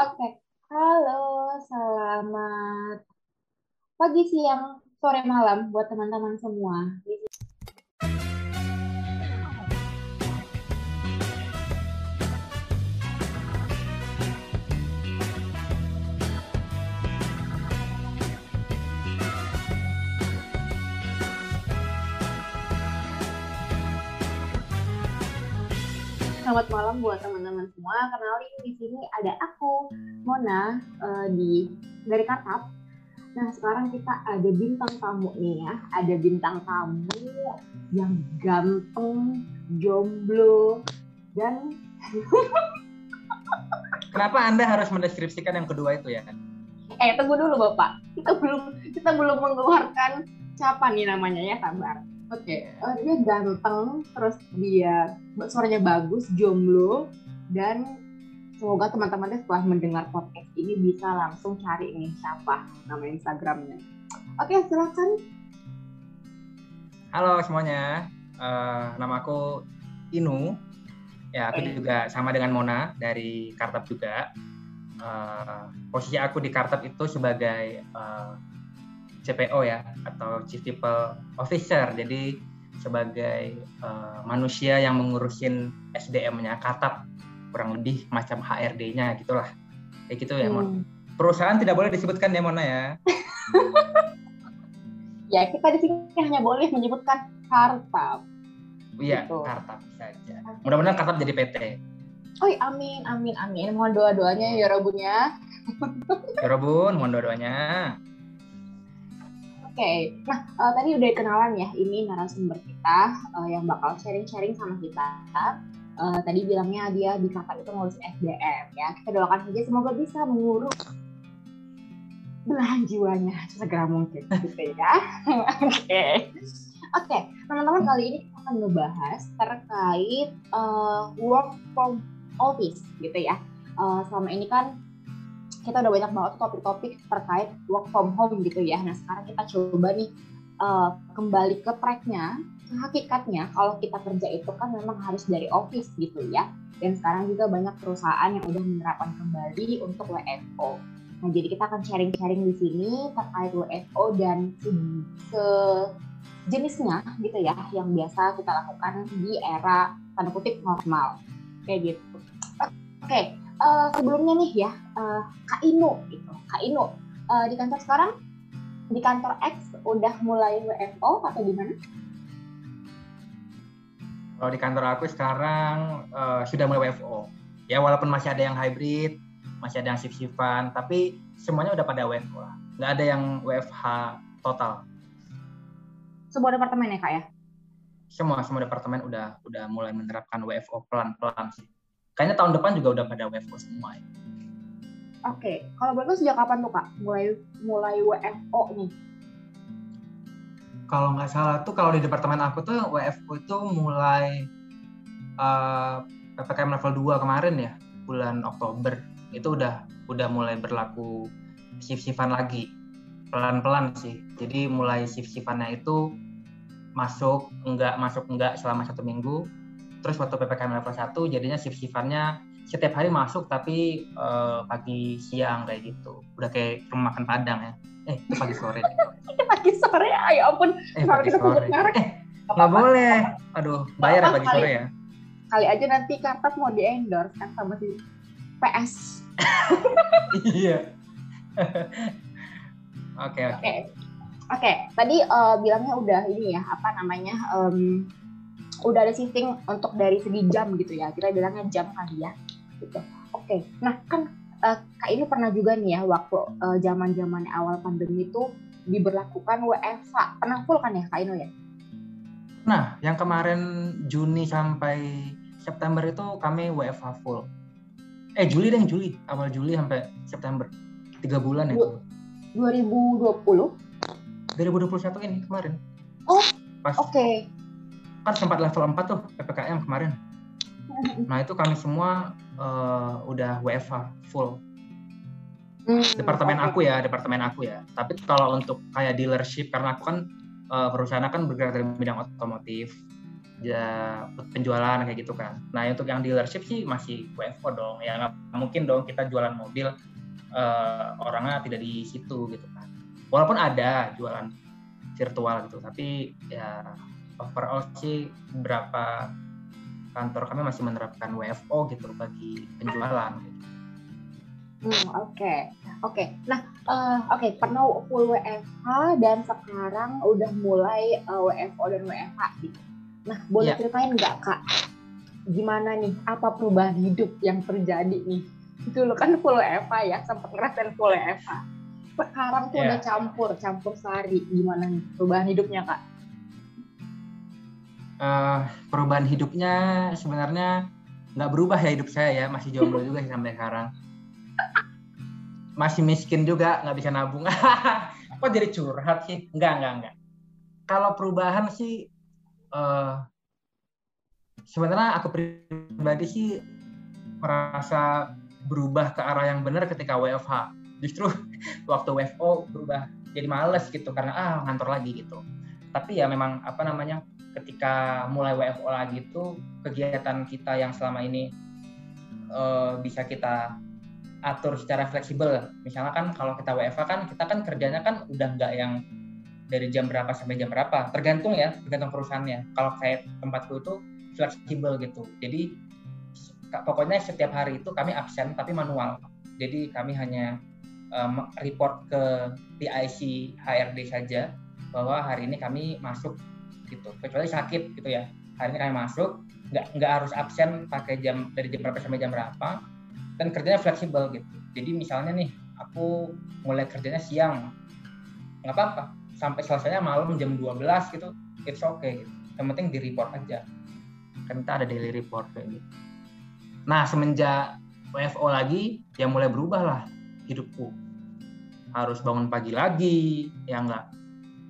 Oke, halo, selamat pagi, siang, sore, malam buat teman-teman semua. Selamat malam buat teman-teman semua. Kenalin di sini ada aku, Mona, uh, di dari Katap. Nah, sekarang kita ada bintang tamu nih ya. Ada bintang tamu yang ganteng, jomblo, dan Kenapa Anda harus mendeskripsikan yang kedua itu ya? Eh, tunggu dulu Bapak. Kita belum kita belum mengeluarkan siapa nih namanya ya, sabar. Oke, okay. uh, eh, dia ganteng, terus dia suaranya bagus, jomblo, dan semoga teman-teman setelah mendengar podcast ini bisa langsung cari nih siapa nama Instagramnya. Oke, silakan. Halo semuanya, uh, nama aku Inu. Ya, aku okay. juga sama dengan Mona dari Kartap juga. Uh, posisi aku di Kartap itu sebagai uh, CPO ya atau Chief People Officer. Jadi sebagai uh, manusia yang mengurusin SDM-nya Katap kurang lebih macam HRD-nya gitulah. Kayak gitu ya, Mon. Hmm. Perusahaan tidak boleh disebutkan ya, Mona ya. ya, kita di sini hanya boleh menyebutkan Kartap. Iya, gitu. Kartap saja. Mudah-mudahan Kartap jadi PT. Oh, amin, amin, amin. Mohon doa-doanya ya Robun ya. Ya Robun, mohon doa-doanya okay. nah uh, tadi udah kenalan ya ini narasumber kita uh, yang bakal sharing-sharing sama kita. Uh, tadi bilangnya dia di kakak itu ngurus SDM ya. Kita doakan saja semoga bisa mengurus belahan jiwanya segera mungkin gitu ya. Oke. Oke, teman-teman kali ini kita akan ngebahas terkait uh, work from office gitu ya. Uh, selama ini kan kita udah banyak banget topik-topik terkait work from home gitu ya. Nah sekarang kita coba nih uh, kembali ke tracknya, hakikatnya kalau kita kerja itu kan memang harus dari office gitu ya. Dan sekarang juga banyak perusahaan yang udah menerapkan kembali untuk WFO. Nah jadi kita akan sharing-sharing di sini terkait WFO dan se, se jenisnya gitu ya yang biasa kita lakukan di era tanda kutip normal kayak gitu. Oke, okay uh, sebelumnya nih ya uh, Kak Inu gitu Kak Inu uh, di kantor sekarang di kantor X udah mulai WFO atau gimana? Kalau di kantor aku sekarang uh, sudah mulai WFO. Ya walaupun masih ada yang hybrid, masih ada yang shift-shiftan, tapi semuanya udah pada WFO lah. Nggak ada yang WFH total. Semua departemen ya kak ya? Semua semua departemen udah udah mulai menerapkan WFO pelan-pelan sih kayaknya tahun depan juga udah pada WFO semua ya. Oke, okay. kalau boleh sejak kapan tuh kak mulai mulai WFO nih? Kalau nggak salah tuh kalau di departemen aku tuh WFO itu mulai uh, eh, ppkm level 2 kemarin ya bulan Oktober. Itu udah udah mulai berlaku shift-shiftan lagi. Pelan-pelan sih. Jadi mulai shift-shiftannya itu masuk enggak masuk enggak selama satu minggu. Terus waktu ppkm level 1 jadinya shift shiftannya setiap hari masuk tapi uh, pagi siang kayak gitu. Udah kayak rumah makan padang ya eh itu pagi sore pagi sore ya ampun. Eh, pagi kita sore. merek eh, nggak boleh. Aduh bayar ya pagi kali, sore ya. kali aja nanti kartas mau di endorse kan sama si PS iya. Oke oke. Oke. Tadi uh, bilangnya udah ini ya apa namanya um, udah ada shifting untuk dari segi jam gitu ya. Kita bilangnya jam kali ya gitu. Oke okay. nah kan uh, kak ini pernah juga nih ya waktu uh, zaman zaman awal pandemi itu diberlakukan WFH pernah full kan ya kak Ino ya? Nah yang kemarin Juni sampai September itu kami WFH full. Eh Juli deh Juli. Awal Juli sampai September. Tiga bulan itu. 2020 2021 ini kemarin. Oh oke. okay kan sempat level 4 tuh PPKM kemarin. Nah itu kami semua uh, udah WFH full. Hmm, departemen aku ya, departemen aku ya. Tapi kalau untuk kayak dealership karena aku kan uh, perusahaan kan bergerak dalam bidang otomotif. ya penjualan kayak gitu kan. Nah untuk yang dealership sih masih WFO dong. Ya nggak mungkin dong kita jualan mobil uh, orangnya tidak di situ gitu kan. Walaupun ada jualan virtual gitu, tapi ya overall sih beberapa kantor kami masih menerapkan WFO gitu bagi penjualan. Gitu. Hmm, oke, okay. oke. Okay. Nah, uh, oke okay, pernah full WFH dan sekarang udah mulai uh, WFO dan WFH gitu. Nah, boleh yeah. ceritain nggak kak, gimana nih, apa perubahan hidup yang terjadi nih? Itu lo kan full WFH ya, sempat ngerasain full WFH. Sekarang tuh yeah. udah campur, campur sari. Gimana nih perubahan hidupnya kak? Uh, perubahan hidupnya sebenarnya nggak berubah ya hidup saya ya, masih jomblo juga sampai sekarang. Masih miskin juga nggak bisa nabung. Kok jadi curhat sih? Enggak enggak enggak kalau perubahan sih uh, sebenarnya aku pribadi sih merasa berubah ke arah yang benar ketika WFH justru waktu WFO berubah jadi males gitu karena ah ngantor lagi gitu. Tapi ya memang apa namanya ketika mulai WFO lagi itu kegiatan kita yang selama ini uh, bisa kita atur secara fleksibel. Misalnya kan kalau kita WFA kan kita kan kerjanya kan udah nggak yang dari jam berapa sampai jam berapa, tergantung ya, tergantung perusahaannya. Kalau kayak tempatku itu fleksibel gitu. Jadi pokoknya setiap hari itu kami absen tapi manual. Jadi kami hanya um, report ke PIC HRD saja bahwa hari ini kami masuk gitu. Kecuali sakit gitu ya. Hari ini kami masuk, nggak nggak harus absen pakai jam dari jam berapa sampai jam berapa dan kerjanya fleksibel gitu. Jadi misalnya nih aku mulai kerjanya siang nggak apa-apa. Sampai selesainya malam jam 12 gitu it's okay gitu. Yang penting di report aja. Kan kita ada daily report kayak gitu. Nah semenjak WFO lagi ya mulai berubah lah hidupku. Harus bangun pagi lagi ya nggak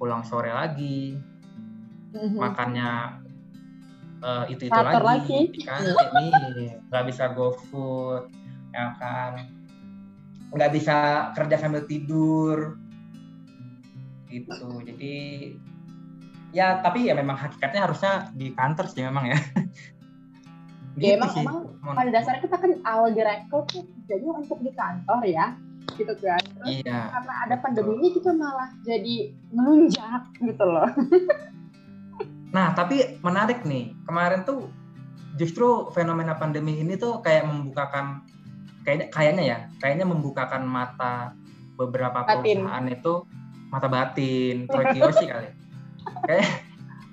pulang sore lagi mm-hmm. makannya uh, eh, itu itu lagi, lagi. kan. Ini nggak bisa go food ya kan. Nggak bisa kerja sambil tidur. Gitu. Jadi ya tapi ya memang hakikatnya harusnya di kantor sih memang ya. Gitu ya emang, sih. emang pada dasarnya kita kan awal direkrut tuh jadi untuk di kantor ya gitu kan. Terus iya, karena ada betul. pandemi ini kita malah jadi melunjak gitu loh nah tapi menarik nih kemarin tuh justru fenomena pandemi ini tuh kayak membukakan kayaknya kayaknya ya kayaknya membukakan mata beberapa batin. perusahaan itu mata batin sih kali kayak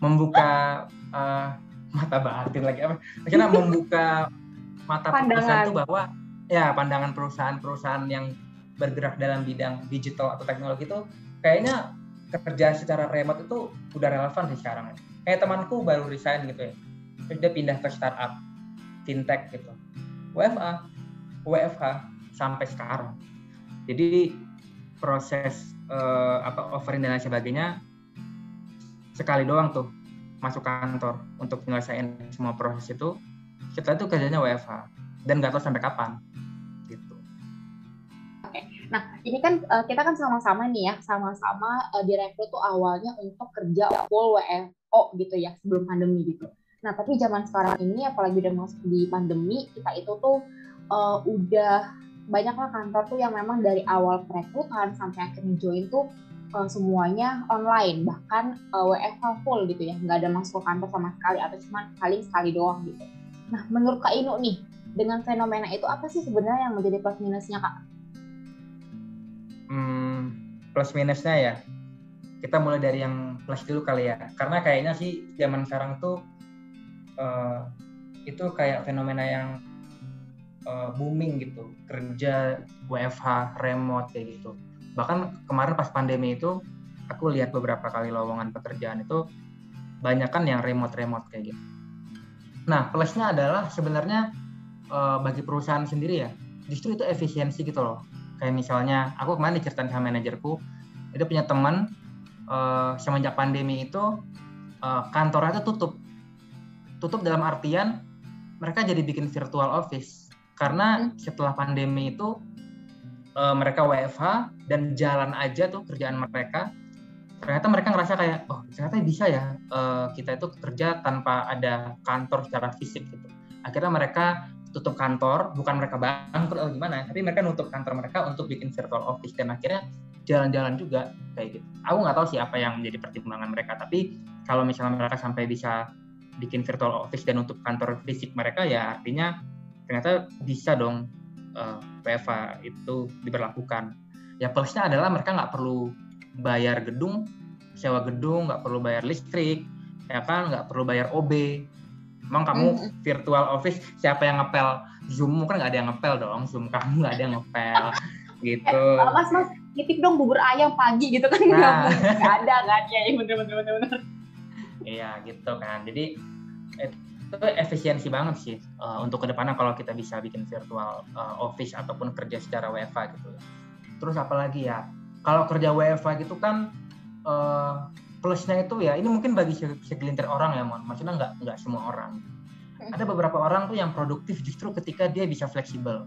membuka uh, mata batin lagi apa akhirnya membuka mata pandangan. perusahaan itu bahwa ya pandangan perusahaan-perusahaan yang bergerak dalam bidang digital atau teknologi itu kayaknya kerja secara remote itu udah relevan sih sekarang kayak temanku baru resign gitu ya terus dia pindah ke startup fintech gitu WFA WFH sampai sekarang. Jadi proses uh, apa offering dan lain sebagainya sekali doang tuh masuk kantor untuk menyelesaikan semua proses itu. Setelah itu kerjanya WFH dan nggak tahu sampai kapan nah ini kan uh, kita kan sama-sama nih ya, sama-sama uh, direkrut tuh awalnya untuk kerja full WFO gitu ya sebelum pandemi gitu. Nah tapi zaman sekarang ini apalagi udah masuk di pandemi kita itu tuh uh, udah banyaklah kantor tuh yang memang dari awal perekrutan sampai akhirnya join tuh uh, semuanya online bahkan uh, eh, WFH full gitu ya nggak ada masuk kantor sama sekali atau cuma paling sekali doang gitu. Nah menurut Kak Inu nih dengan fenomena itu apa sih sebenarnya yang menjadi plus minusnya Kak? Hmm, plus minusnya ya. Kita mulai dari yang plus dulu kali ya. Karena kayaknya sih zaman sekarang tuh uh, itu kayak fenomena yang uh, booming gitu. Kerja WFH remote kayak gitu. Bahkan kemarin pas pandemi itu aku lihat beberapa kali lowongan pekerjaan itu banyak kan yang remote remote kayak gitu. Nah plusnya adalah sebenarnya uh, bagi perusahaan sendiri ya justru itu efisiensi gitu loh kayak misalnya aku kemarin diceritain sama manajerku itu punya teman uh, semenjak pandemi itu uh, kantornya itu tutup. Tutup dalam artian mereka jadi bikin virtual office. Karena hmm. setelah pandemi itu uh, mereka WFH dan jalan aja tuh kerjaan mereka. Ternyata mereka ngerasa kayak oh ternyata bisa ya uh, kita itu kerja tanpa ada kantor secara fisik gitu. Akhirnya mereka tutup kantor bukan mereka bangkrut atau gimana tapi mereka nutup kantor mereka untuk bikin virtual office. Dan akhirnya jalan-jalan juga kayak gitu. Aku nggak tahu sih apa yang menjadi pertimbangan mereka tapi kalau misalnya mereka sampai bisa bikin virtual office dan untuk kantor fisik mereka ya artinya ternyata bisa dong uh, eh, WFA itu diberlakukan. Ya plusnya adalah mereka nggak perlu bayar gedung, sewa gedung, nggak perlu bayar listrik, ya kan, nggak perlu bayar OB. Emang kamu mm -hmm. virtual office siapa yang ngepel Zoom kan nggak ada yang ngepel dong, Zoom kamu nggak ada yang ngepel gitu. Eh, mas mas nitip dong bubur ayam pagi gitu kan nah. nggak ada kan ya bener bener bener bener. Iya gitu kan, jadi itu efisiensi banget sih uh, untuk ke depannya kalau kita bisa bikin virtual uh, office ataupun kerja secara WFA gitu ya. Terus apalagi ya kalau kerja WFA gitu kan uh, plusnya itu ya ini mungkin bagi segelintir orang ya mon. Maksudnya nggak nggak semua orang. Ada beberapa orang tuh yang produktif justru ketika dia bisa fleksibel.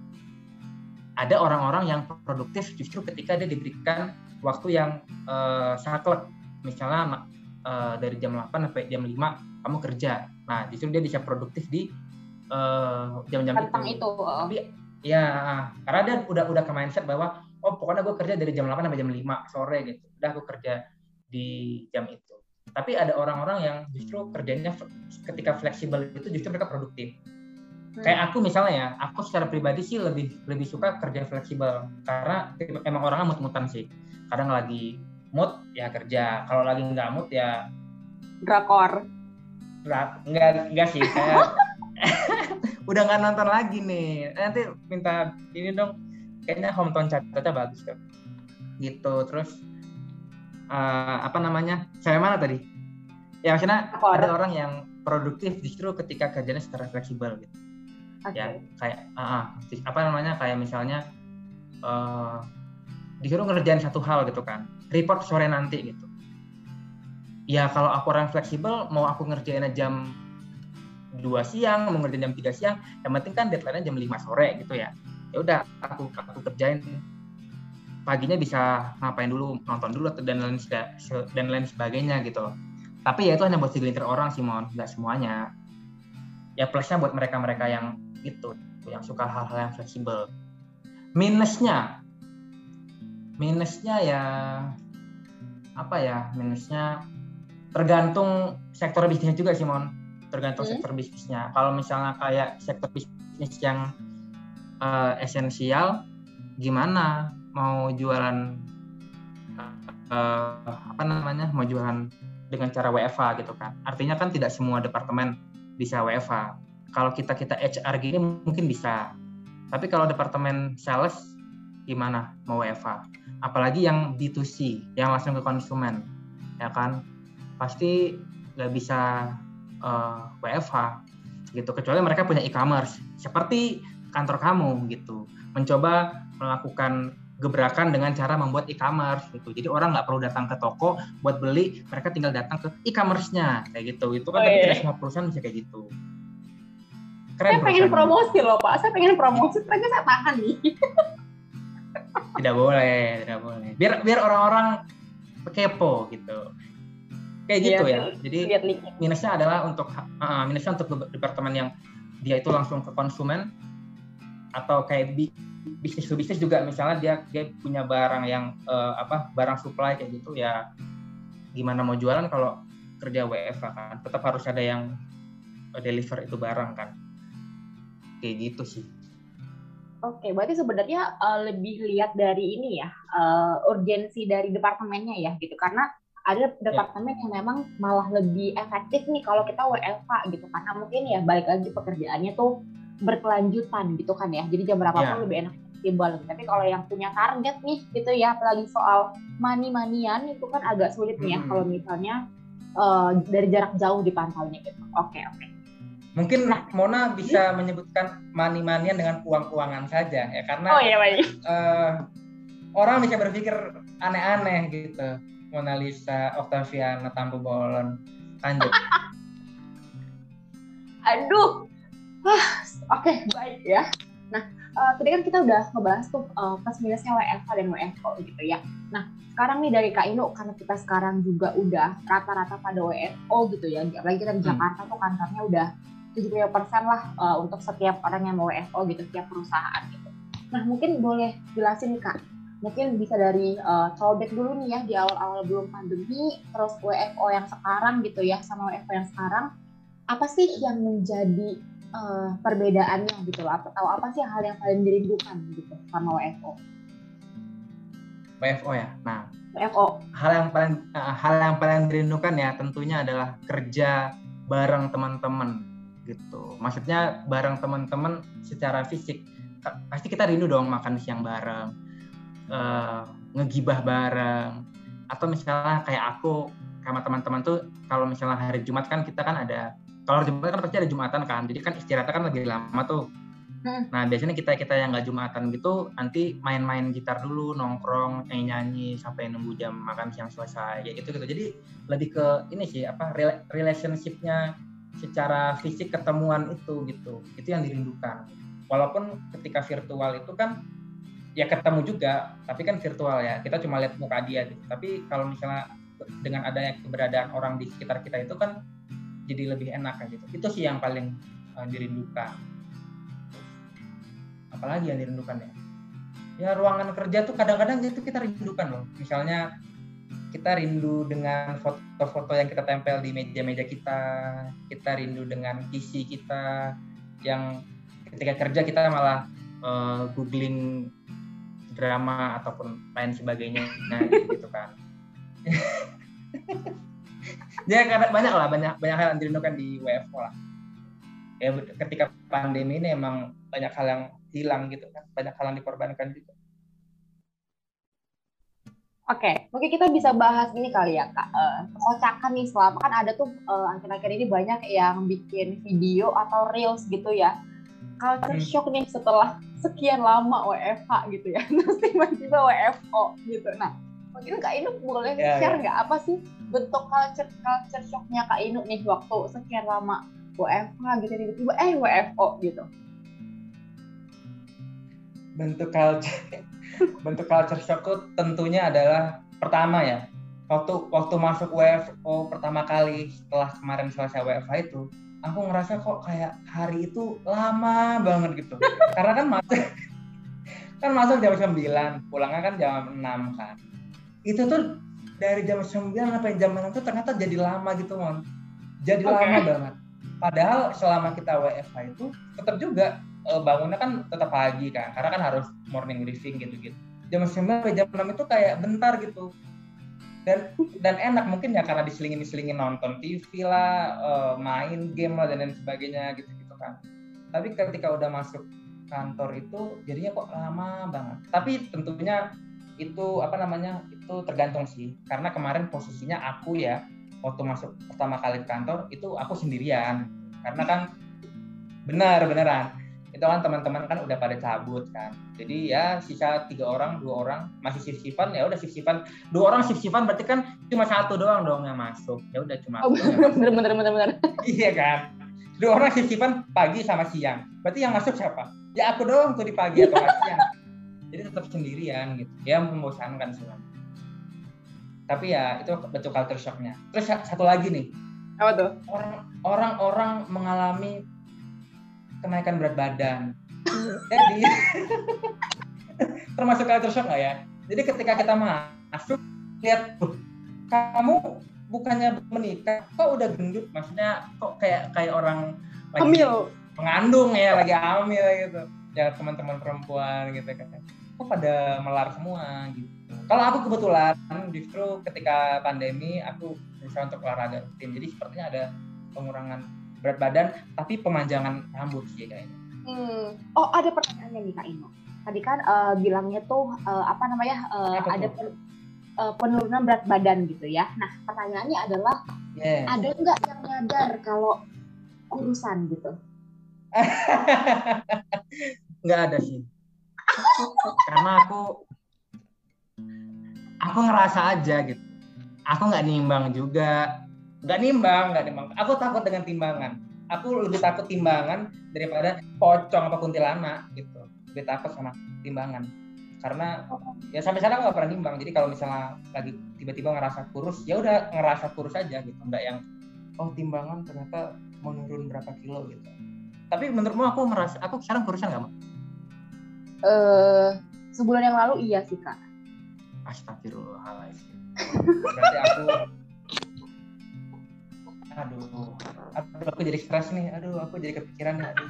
Ada orang-orang yang produktif justru ketika dia diberikan waktu yang uh, saklek misalnya uh, dari jam 8 sampai jam 5 kamu kerja. Nah justru dia bisa produktif di jam-jam uh, itu. itu tapi ya karena dia udah udah ke mindset bahwa oh pokoknya gue kerja dari jam 8 sampai jam 5 sore gitu. Udah aku kerja di jam itu. Tapi ada orang-orang yang justru kerjanya ketika fleksibel itu justru mereka produktif. Hmm. kayak aku misalnya ya aku secara pribadi sih lebih lebih suka kerja fleksibel. Karena emang orangnya mut-mutan sih. Kadang lagi mood ya kerja. Kalau lagi nggak mood ya drakor. Nggak nggak sih. Saya udah nggak nonton lagi nih. Nanti minta ini dong. Kayaknya hometown catatnya bagus tuh. Gitu. Terus uh, apa namanya saya mana tadi? Ya maksudnya Apa ada. orang yang produktif justru ketika kerjanya secara fleksibel gitu. Okay. ya kayak uh, uh, apa namanya kayak misalnya uh, disuruh ngerjain satu hal gitu kan report sore nanti gitu. Ya kalau aku orang fleksibel mau aku ngerjain jam dua siang mau ngerjain jam tiga siang yang penting kan deadline-nya jam 5 sore gitu ya. Ya udah aku aku kerjain paginya bisa ngapain dulu nonton dulu dan lain dan lain sebagainya gitu. Tapi ya itu hanya buat segelintir orang sih mon. Nggak semuanya. Ya plusnya buat mereka mereka yang itu yang suka hal-hal yang fleksibel. Minusnya minusnya ya apa ya minusnya tergantung sektor bisnisnya juga sih mon. Tergantung hmm. sektor bisnisnya. Kalau misalnya kayak sektor bisnis yang uh, esensial gimana mau jualan uh, apa namanya mau jualan dengan cara WFA gitu kan. Artinya kan tidak semua departemen bisa WFA kalau kita kita HR gini mungkin bisa. Tapi kalau departemen sales gimana mau WFA apalagi yang B2C yang langsung ke konsumen ya kan? Pasti nggak bisa uh, eh, WFH gitu. Kecuali mereka punya e-commerce. Seperti kantor kamu gitu. Mencoba melakukan gebrakan dengan cara membuat e-commerce gitu. Jadi orang nggak perlu datang ke toko buat beli mereka tinggal datang ke e-commerce-nya. Kayak gitu. Itu kan oh, tapi iya. tidak semua perusahaan bisa kayak gitu. Keren saya pengen promosi loh pak. Saya pengen promosi. Tapi saya tahan nih. Tidak boleh tidak boleh. Biar biar orang-orang kepo gitu. Kayak gitu ya, ya. jadi minusnya adalah untuk uh, minusnya untuk departemen yang dia itu langsung ke konsumen atau kayak bi bisnis to bisnis juga misalnya dia dia punya barang yang uh, apa barang supply kayak gitu ya gimana mau jualan kalau kerja WFH kan tetap harus ada yang deliver itu barang kan kayak gitu sih Oke, berarti sebenarnya uh, lebih lihat dari ini ya, uh, urgensi dari departemennya ya gitu. Karena ada ya. departemen yeah. yang memang malah lebih efektif nih kalau kita WFH gitu. Karena mungkin ya balik lagi pekerjaannya tuh berkelanjutan gitu kan ya. Jadi jam berapa yeah. pun lebih enak fleksibel. Tapi kalau yang punya target nih gitu ya, apalagi soal money-manian itu kan agak sulit nih ya hmm. kalau misalnya uh, dari jarak jauh dipantaunya gitu. Oke, okay, oke. Okay. Mungkin nah, Mona bisa hmm? menyebutkan money-manian dengan uang-uangan saja ya karena oh, iya, baik. Uh, orang bisa berpikir aneh-aneh gitu. Mona Lisa, Octaviana, Tampu Bolon, lanjut. Aduh, oke okay, baik ya. Nah uh, tadi kan kita udah ngebahas tuh uh, plus minusnya WFH dan WFO gitu ya. Nah, sekarang nih dari Kak Inu, karena kita sekarang juga udah rata-rata pada WFO gitu ya, apalagi kita di hmm. Jakarta tuh kantornya udah 70 persen lah uh, untuk setiap orang yang mau WFO gitu, setiap perusahaan gitu. Nah, mungkin boleh jelasin Kak, mungkin bisa dari uh, callback dulu nih ya di awal-awal belum pandemi, terus WFO yang sekarang gitu ya, sama WFO yang sekarang, apa sih yang menjadi uh, perbedaannya gitu loh. Atau apa sih hal yang paling dirindukan gitu sama WFO WFO ya? Nah WFO hal yang paling uh, hal yang paling dirindukan ya tentunya adalah kerja bareng teman-teman gitu. Maksudnya bareng teman-teman secara fisik. Pasti kita rindu dong makan siang bareng uh, ngegibah bareng. Atau misalnya kayak aku sama teman-teman tuh kalau misalnya hari Jumat kan kita kan ada kalau Jumat kan pasti ada Jumatan kan, jadi kan istirahatnya kan lebih lama tuh. Hmm. Nah biasanya kita kita yang nggak Jumatan gitu, nanti main-main gitar dulu, nongkrong, nyanyi nyanyi sampai nunggu jam makan siang selesai, ya gitu gitu. Jadi lebih ke ini sih apa relationshipnya secara fisik ketemuan itu gitu, itu yang dirindukan. Walaupun ketika virtual itu kan ya ketemu juga, tapi kan virtual ya, kita cuma lihat muka dia gitu. Tapi kalau misalnya dengan adanya keberadaan orang di sekitar kita itu kan jadi lebih enak kan gitu. Itu sih yang paling uh, dirindukan. Apalagi yang dirindukan ya ya ruangan kerja tuh kadang-kadang itu kita rindukan loh. Misalnya kita rindu dengan foto-foto yang kita tempel di meja-meja kita kita rindu dengan isi kita yang ketika kerja kita malah uh, googling drama ataupun lain sebagainya nah, gitu kan ya karena banyak lah banyak banyak hal yang dirindukan di WFO lah ya ketika pandemi ini emang banyak hal yang hilang gitu kan banyak hal yang dikorbankan juga Oke, mungkin kita bisa bahas ini kali ya kak. Uh, kocakan nih selama kan ada tuh uh, akhir-akhir ini banyak yang bikin video atau reels gitu ya. Culture hmm. shock nih setelah sekian lama WFH gitu ya. Terus tiba-tiba WFO gitu. Nah, mungkin Kak Inu boleh ya, share ya. nggak? Ya. apa sih bentuk culture culture shocknya Kak Inu nih waktu sekian lama WFH gitu tiba-tiba eh WFO gitu? Bentuk culture bentuk culture shock itu tentunya adalah pertama ya. Waktu waktu masuk WFO pertama kali setelah kemarin selesai WFH itu aku ngerasa kok kayak hari itu lama banget gitu. Karena kan masuk kan masuk jam 9 pulangnya kan jam 6 kan itu tuh dari jam 9 sampai jam 6 tuh ternyata jadi lama gitu mon. Jadi okay. lama banget. Padahal selama kita WFH itu tetap juga uh, bangunnya kan tetap pagi kan karena kan harus morning living gitu gitu jam 9 sampai jam 6 itu kayak bentar gitu. Dan dan enak mungkin ya karena diselingin diselingin nonton TV lah uh, main game lah dan lain sebagainya gitu gitu kan. Tapi ketika udah masuk kantor itu jadinya kok lama banget. Tapi tentunya itu apa namanya itu tergantung sih. Karena kemarin posisinya aku ya waktu masuk pertama kali ke kantor itu aku sendirian. Karena kan benar beneran. Itu kan teman-teman kan udah pada cabut kan. Jadi ya sisa tiga orang dua orang masih shift shiftan ya udah shift shiftan dua orang shift shiftan berarti kan cuma satu doang dong yang masuk. Ya udah cuma oh, bener, bener bener bener. Iya kan? Dua orang shift shiftan pagi sama siang. Berarti yang masuk siapa? Ya aku doang tuh di pagi atau siang. Jadi tetap sendirian gitu. Ya membosankan sih tapi ya itu bentuk culture shocknya. Terus satu lagi nih. Apa tuh? Orang-orang mengalami kenaikan berat badan. Jadi termasuk culture shock nggak ya? Jadi ketika kita masuk lihat kamu bukannya menikah kok udah gendut? Maksudnya kok kayak kayak orang lagi hamil. mengandung ya lagi hamil gitu. Ya teman-teman perempuan gitu kan. Kok pada melar semua gitu. Kalau aku kebetulan justru ketika pandemi aku berusaha untuk olahraga rutin. Jadi sepertinya ada pengurangan berat badan tapi pemanjangan rambut sih kayaknya. Hmm. Oh ada pertanyaannya nih Kak Ino. Tadi kan uh, bilangnya tuh uh, apa namanya uh, apa ada pen, uh, penurunan berat badan gitu ya. Nah pertanyaannya adalah yeah. ada nggak yang nyadar kalau kurusan gitu? nggak ada sih karena aku aku ngerasa aja gitu. Aku nggak nimbang juga. Nggak nimbang nggak nimbang. Aku takut dengan timbangan. Aku lebih takut timbangan daripada pocong apa kuntilanak gitu. Lebih takut sama timbangan. Karena ya sampai sekarang nggak pernah timbang jadi kalau misalnya lagi tiba-tiba ngerasa kurus ya udah ngerasa kurus aja gitu. Nggak yang oh timbangan ternyata menurun berapa kilo gitu. Tapi menurutmu aku merasa aku sekarang kurusan nggak mak? Uh, sebulan yang lalu iya sih kak Astagfirullahaladzim berarti aku aduh aduh aku jadi stres nih aduh aku jadi kepikiran nih aduh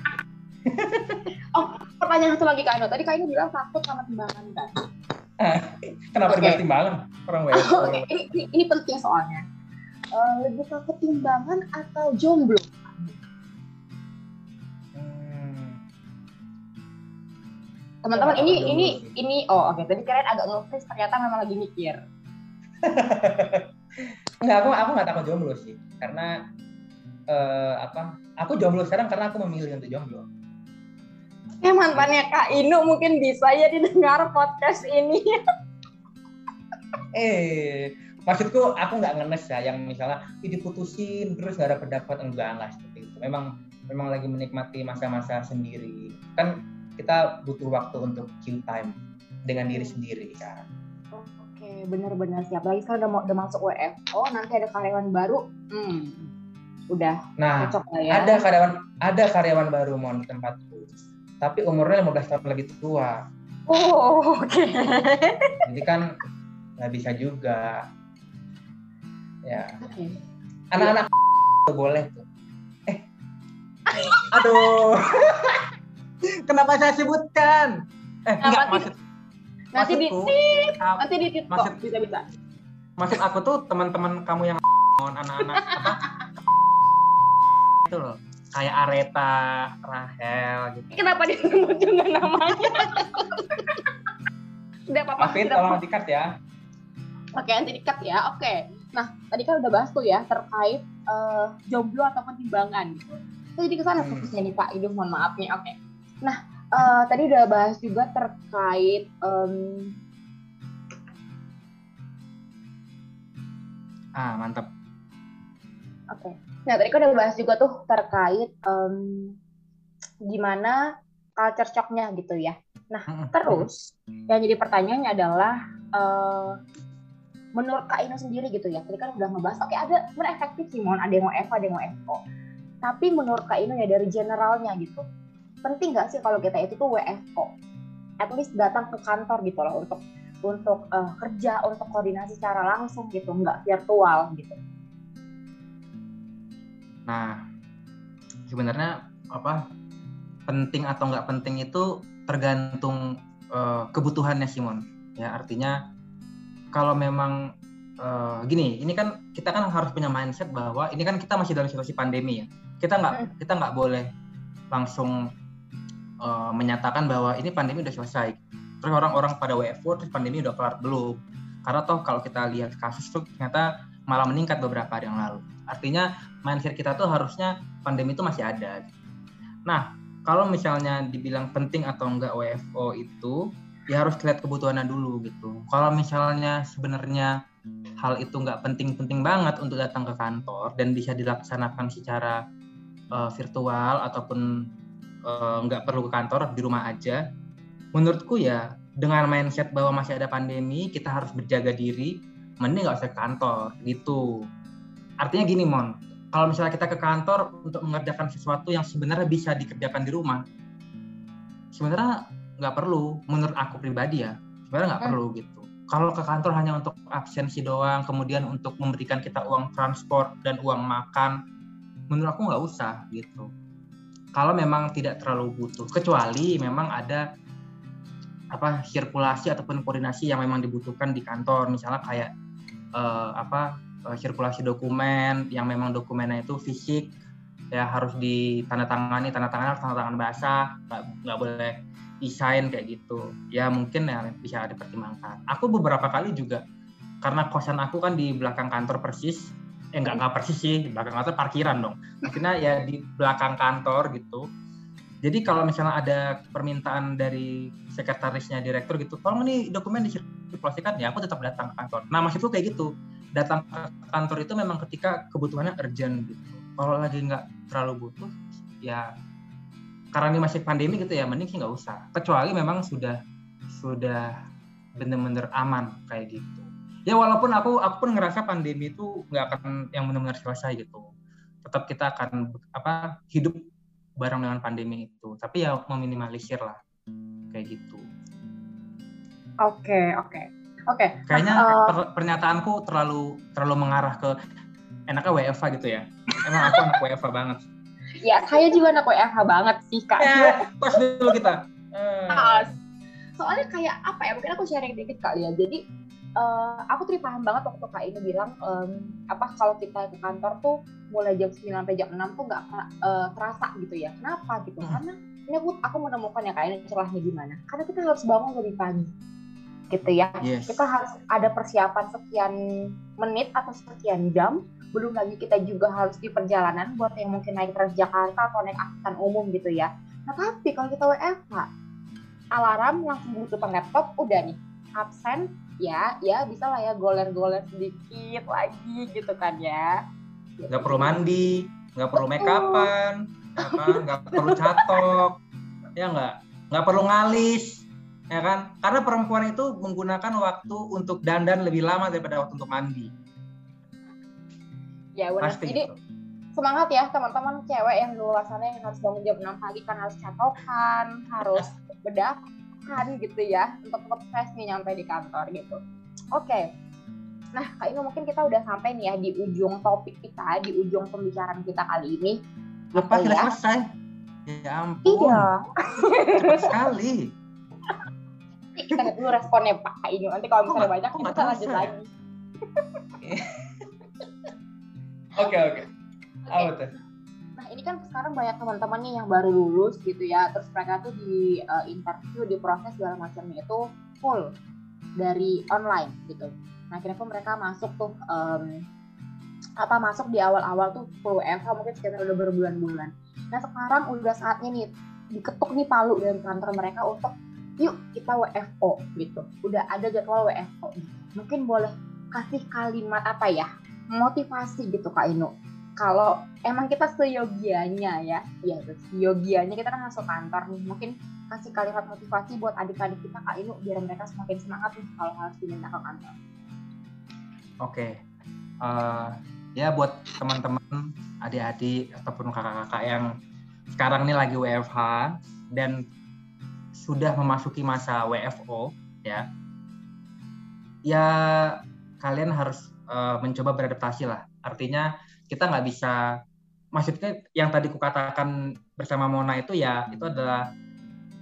oh, pertanyaan satu lagi Kak Ino. Tadi Kak Ino bilang takut sama timbangan kan? Kenapa okay. timbangan? Orang oh, okay. ini, ini, ini penting soalnya. Uh, lebih takut timbangan atau jomblo? Teman-teman, ini ini ini oh oke. Okay. Tadi kalian agak ngelukis ternyata memang lagi mikir. Enggak, aku aku nggak takut jomblo sih, karena uh, apa? Aku jomblo sekarang karena aku memilih untuk jomblo Eh mantannya Kak Inu mungkin bisa ya didengar podcast ini. eh, maksudku aku nggak ngenes ya yang misalnya diputusin terus nggak ada pendapat enggak lah seperti itu. Memang memang lagi menikmati masa-masa sendiri. Kan kita butuh waktu untuk Q time dengan diri sendiri kan. Oke, benar-benar siap. Lagi sekarang udah mau udah masuk WFO, nanti ada karyawan baru. Hmm, udah. Nah, ya. ada karyawan ada karyawan baru mau di tempatku tapi umurnya 15 tahun lebih tua. Oh, oke. Okay. Jadi kan nggak bisa juga. Ya. Okay. Anak-anak yeah. boleh tuh. Eh. Aduh. Kenapa saya sebutkan? Eh, nah, enggak maksud nanti di nanti di TikTok maksud, bisa bisa. Maksud aku tuh teman-teman kamu yang anak-anak apa? itu loh kayak Areta, Rahel gitu. Kenapa disebut juga namanya? Tidak apa-apa. Tapi tolong dikat ya. Oke, nanti dikat ya. Oke. Nah, tadi kan udah bahas tuh ya terkait uh, jomblo ataupun timbangan gitu. jadi ke sana hmm. fokusnya nih Pak. Ini mohon maaf nih. Oke. Nah, uh, tadi udah bahas juga terkait um... Ah, mantap. Oke. Nah, tadi kan udah bahas juga tuh terkait um, gimana culture shock-nya gitu ya. Nah, terus yang jadi pertanyaannya adalah uh, menurut Kak Ino sendiri gitu ya. Tadi kan udah ngebahas, oke okay, ada sebenarnya efektif sih, mohon ada yang mau Eva, ada yang mau FO. Tapi menurut Kak Ino ya dari generalnya gitu, penting nggak sih kalau kita itu tuh WFO? At least datang ke kantor gitu loh untuk untuk uh, kerja, untuk koordinasi secara langsung gitu, nggak virtual gitu. Nah, sebenarnya apa penting atau nggak penting itu tergantung uh, kebutuhannya Simon. Ya artinya kalau memang uh, gini, ini kan kita kan harus punya mindset bahwa ini kan kita masih dalam situasi pandemi ya. Kita nggak hmm. kita nggak boleh langsung uh, menyatakan bahwa ini pandemi udah selesai. Terus orang-orang pada WFO terus pandemi udah kelar belum? Karena toh kalau kita lihat kasus tuh ternyata malah meningkat beberapa hari yang lalu. Artinya mindset kita tuh harusnya pandemi itu masih ada. Nah, kalau misalnya dibilang penting atau enggak WFO itu, ya harus lihat kebutuhannya dulu gitu. Kalau misalnya sebenarnya hal itu nggak penting-penting banget untuk datang ke kantor dan bisa dilaksanakan secara uh, virtual ataupun uh, nggak perlu ke kantor di rumah aja, menurutku ya dengan mindset bahwa masih ada pandemi kita harus berjaga diri, mending nggak usah ke kantor gitu. Artinya gini mon, kalau misalnya kita ke kantor untuk mengerjakan sesuatu yang sebenarnya bisa dikerjakan di rumah, sebenarnya nggak perlu. Menurut aku pribadi ya, sebenarnya nggak hmm. perlu gitu. Kalau ke kantor hanya untuk absensi doang, kemudian untuk memberikan kita uang transport dan uang makan, menurut aku nggak usah gitu. Kalau memang tidak terlalu butuh, kecuali memang ada apa sirkulasi ataupun koordinasi yang memang dibutuhkan di kantor, misalnya kayak uh, apa uh, sirkulasi dokumen yang memang dokumennya itu fisik ya harus ditandatangani tanda tangan tanda tangan basah nggak nggak boleh desain kayak gitu. Ya mungkin ya bisa dipertimbangkan. Aku beberapa kali juga karena kosan aku kan di belakang kantor persis eh nggak nggak persis sih belakang kantor parkiran dong. Akhirnya ya di belakang kantor gitu. Jadi kalau misalnya ada permintaan dari sekretarisnya direktur gitu tolong nih dokumen disirkulasikan. Ya aku tetap datang ke kantor. Nah maksudku kayak gitu. Datang ke kantor itu memang ketika kebutuhannya urgent gitu. Kalau lagi nggak terlalu butuh ya karena ini masih pandemi gitu ya mending sih nggak usah. Kecuali memang sudah sudah bener-bener aman kayak gitu ya walaupun aku aku pun ngerasa pandemi itu nggak akan yang benar-benar selesai gitu. Tetap kita akan apa hidup bareng dengan pandemi itu. Tapi ya meminimalisir lah kayak gitu. Oke okay, oke. Okay. oke. Okay. kayaknya uh, per, pernyataanku terlalu terlalu mengarah ke enaknya WFA gitu ya. Emang aku anak WFA banget. Ya saya juga anak WFH banget sih kak. Ya, pas dulu kita. Uh. soalnya kayak apa ya mungkin aku sharing dikit kali ya. Jadi uh, aku tuh paham banget waktu kak ini bilang um, apa kalau kita ke kantor tuh mulai jam 9 sampai jam 6 tuh nggak uh, terasa gitu ya. Kenapa? Gitu. Hmm. karena ini aku, aku menemukan ya kak ini celahnya gimana? Karena kita harus bangun lebih pagi gitu ya. Yes. kita harus ada persiapan sekian menit atau sekian jam. Belum lagi kita juga harus di perjalanan buat yang mungkin naik Transjakarta atau naik angkutan umum gitu ya. Nah tapi kalau kita WFH, alarm langsung butuh laptop, udah nih absen ya ya bisa lah ya goler-goler sedikit lagi gitu kan ya. Nggak perlu mandi nggak perlu make upan nggak perlu catok ya nggak? Nggak perlu ngalis ya kan? Karena perempuan itu menggunakan waktu untuk dandan lebih lama daripada waktu untuk mandi. Ya benar. Jadi itu. semangat ya teman-teman cewek yang sana yang harus bangun jam 6 pagi kan harus catokan harus bedakan gitu ya untuk fresh nih nyampe di kantor gitu oke okay. Nah, Kak Ino mungkin kita udah sampai nih ya di ujung topik kita, di ujung pembicaraan kita kali ini. Apa sudah ya? selesai? Ya ampun. Iya. Cepat sekali. kita lihat dulu responnya Pak Kak Ino. Nanti kalau misalnya banyak, kita lanjut lagi. Oke oke. Apa tuh? Ini kan sekarang banyak teman-temannya yang baru lulus gitu ya, terus mereka tuh di uh, interview, di proses segala macamnya itu full dari online gitu. Nah akhirnya pun mereka masuk tuh um, apa masuk di awal-awal tuh full WFH mungkin sekitar udah berbulan-bulan. Nah sekarang udah saatnya nih diketuk nih palu dari kantor mereka untuk yuk kita WFO gitu. Udah ada jadwal WFO. Mungkin boleh kasih kalimat apa ya motivasi gitu Kak Inu. Kalau emang kita seyogianya ya, ya seyogianya kita kan masuk kantor nih, mungkin kasih kalimat motivasi buat adik-adik kita Kak Inu biar mereka semakin semangat nih kalau harus diminta ke kantor. Oke, okay. uh, eh, ya buat teman-teman adik-adik ataupun kakak-kakak yang sekarang ini lagi WFH dan sudah memasuki masa WFO ya ya kalian harus uh, mencoba beradaptasi lah. Artinya kita nggak bisa, maksudnya yang tadi kukatakan bersama Mona itu ya itu adalah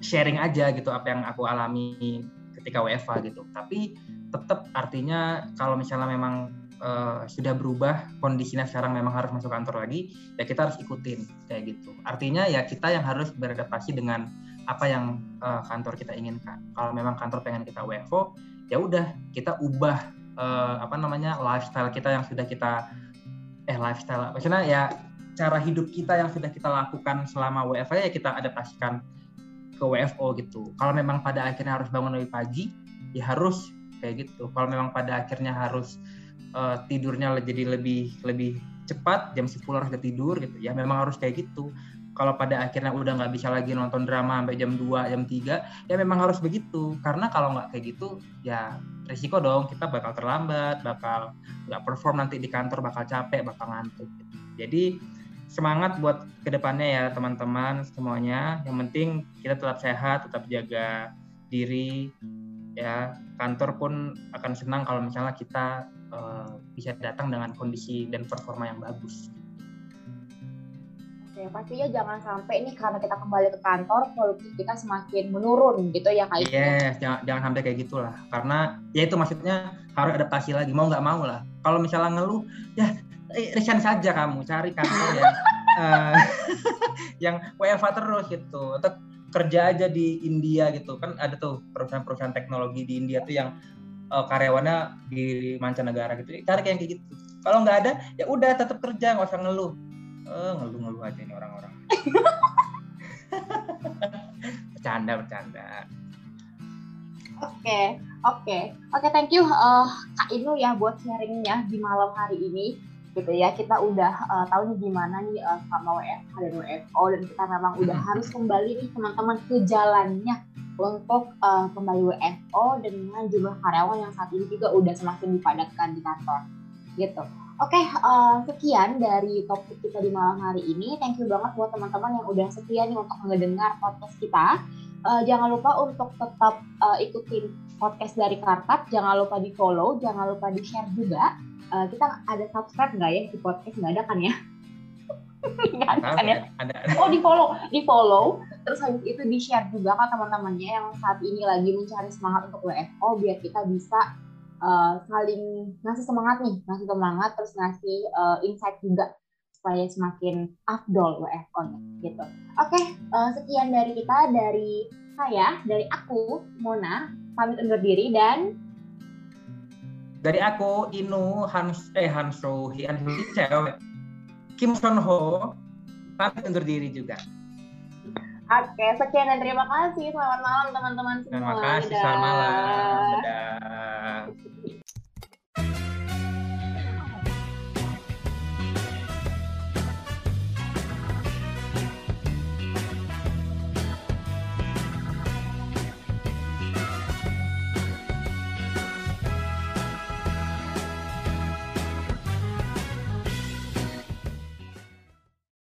sharing aja gitu apa yang aku alami ketika WFA gitu. Tapi tetap artinya kalau misalnya memang uh, sudah berubah kondisinya sekarang memang harus masuk kantor lagi, ya kita harus ikutin kayak gitu. Artinya ya kita yang harus beradaptasi dengan apa yang uh, kantor kita inginkan. Kalau memang kantor pengen kita WFO, ya udah kita ubah uh, apa namanya lifestyle kita yang sudah kita eh lifestyle maksudnya ya cara hidup kita yang sudah kita lakukan selama WFH ya kita adaptasikan ke WFO gitu. Kalau memang pada akhirnya harus bangun lebih pagi, ya harus kayak gitu. Kalau memang pada akhirnya harus uh, tidurnya jadi lebih lebih cepat, jam 10 harus tidur gitu. Ya memang harus kayak gitu. Kalau pada akhirnya udah nggak bisa lagi nonton drama sampai jam 2, jam 3, ya memang harus begitu. Karena kalau nggak kayak gitu, ya risiko dong kita bakal terlambat, bakal nggak perform nanti di kantor, bakal capek, bakal ngantuk. Jadi semangat buat ke depannya ya teman-teman semuanya. Yang penting kita tetap sehat, tetap jaga diri. Ya kantor pun akan senang kalau misalnya kita uh, bisa datang dengan kondisi dan performa yang bagus. Oke, pastinya jangan sampai ini karena kita kembali ke kantor produksi kita semakin menurun gitu ya kayak Yes, jangan, jangan sampai kayak gitulah. Karena ya itu maksudnya harus adaptasi lagi mau nggak mau lah. Kalau misalnya ngeluh, ya eh, resign saja kamu cari kantor yang uh, yang WFA terus gitu. Atau kerja aja di India gitu kan ada tuh perusahaan-perusahaan teknologi di India tuh yang uh, karyawannya di mancanegara gitu. Cari kayak gitu. Kalau nggak ada, ya udah tetap kerja nggak usah ngeluh oh, ngeluh-ngeluh aja ini orang-orang. Bercanda bercanda. Oke okay, oke. Okay. oke okay, thank you uh, kak Inu ya buat sharingnya di malam hari ini. Gitu ya kita udah uh, tahu nih gimana nih uh, sama WFH dan WFO dan kita memang udah harus kembali nih teman-teman ke jalannya untuk uh, kembali WFO dengan jumlah karyawan yang saat ini juga udah semakin dipadatkan di kantor. Gitu. Oke, okay, uh, sekian dari topik kita di malam hari ini. Thank you banget buat teman-teman yang udah setia nih untuk mendengar podcast kita. Uh, jangan lupa untuk tetap uh, ikutin podcast dari Kartat. Jangan lupa di follow, jangan lupa di share juga uh, kita ada subscribe nggak ya di podcast nggak ada kan ya nggak ada kan ya ada, oh di follow di follow terus habis itu di share juga kan teman-temannya yang saat ini lagi mencari semangat untuk WFO biar kita bisa uh, saling ngasih semangat nih ngasih semangat terus ngasih uh, insight juga supaya semakin afdol WFO gitu oke okay, uh, sekian dari kita dari saya dari aku Mona pamit undur diri dan dari aku Inu Hans eh Hans Rohi Hans Rohi cewek Kim Son Ho pamit undur diri juga Oke, sekian dan terima kasih. Selamat malam teman-teman semua. Terima kasih, selamat malam.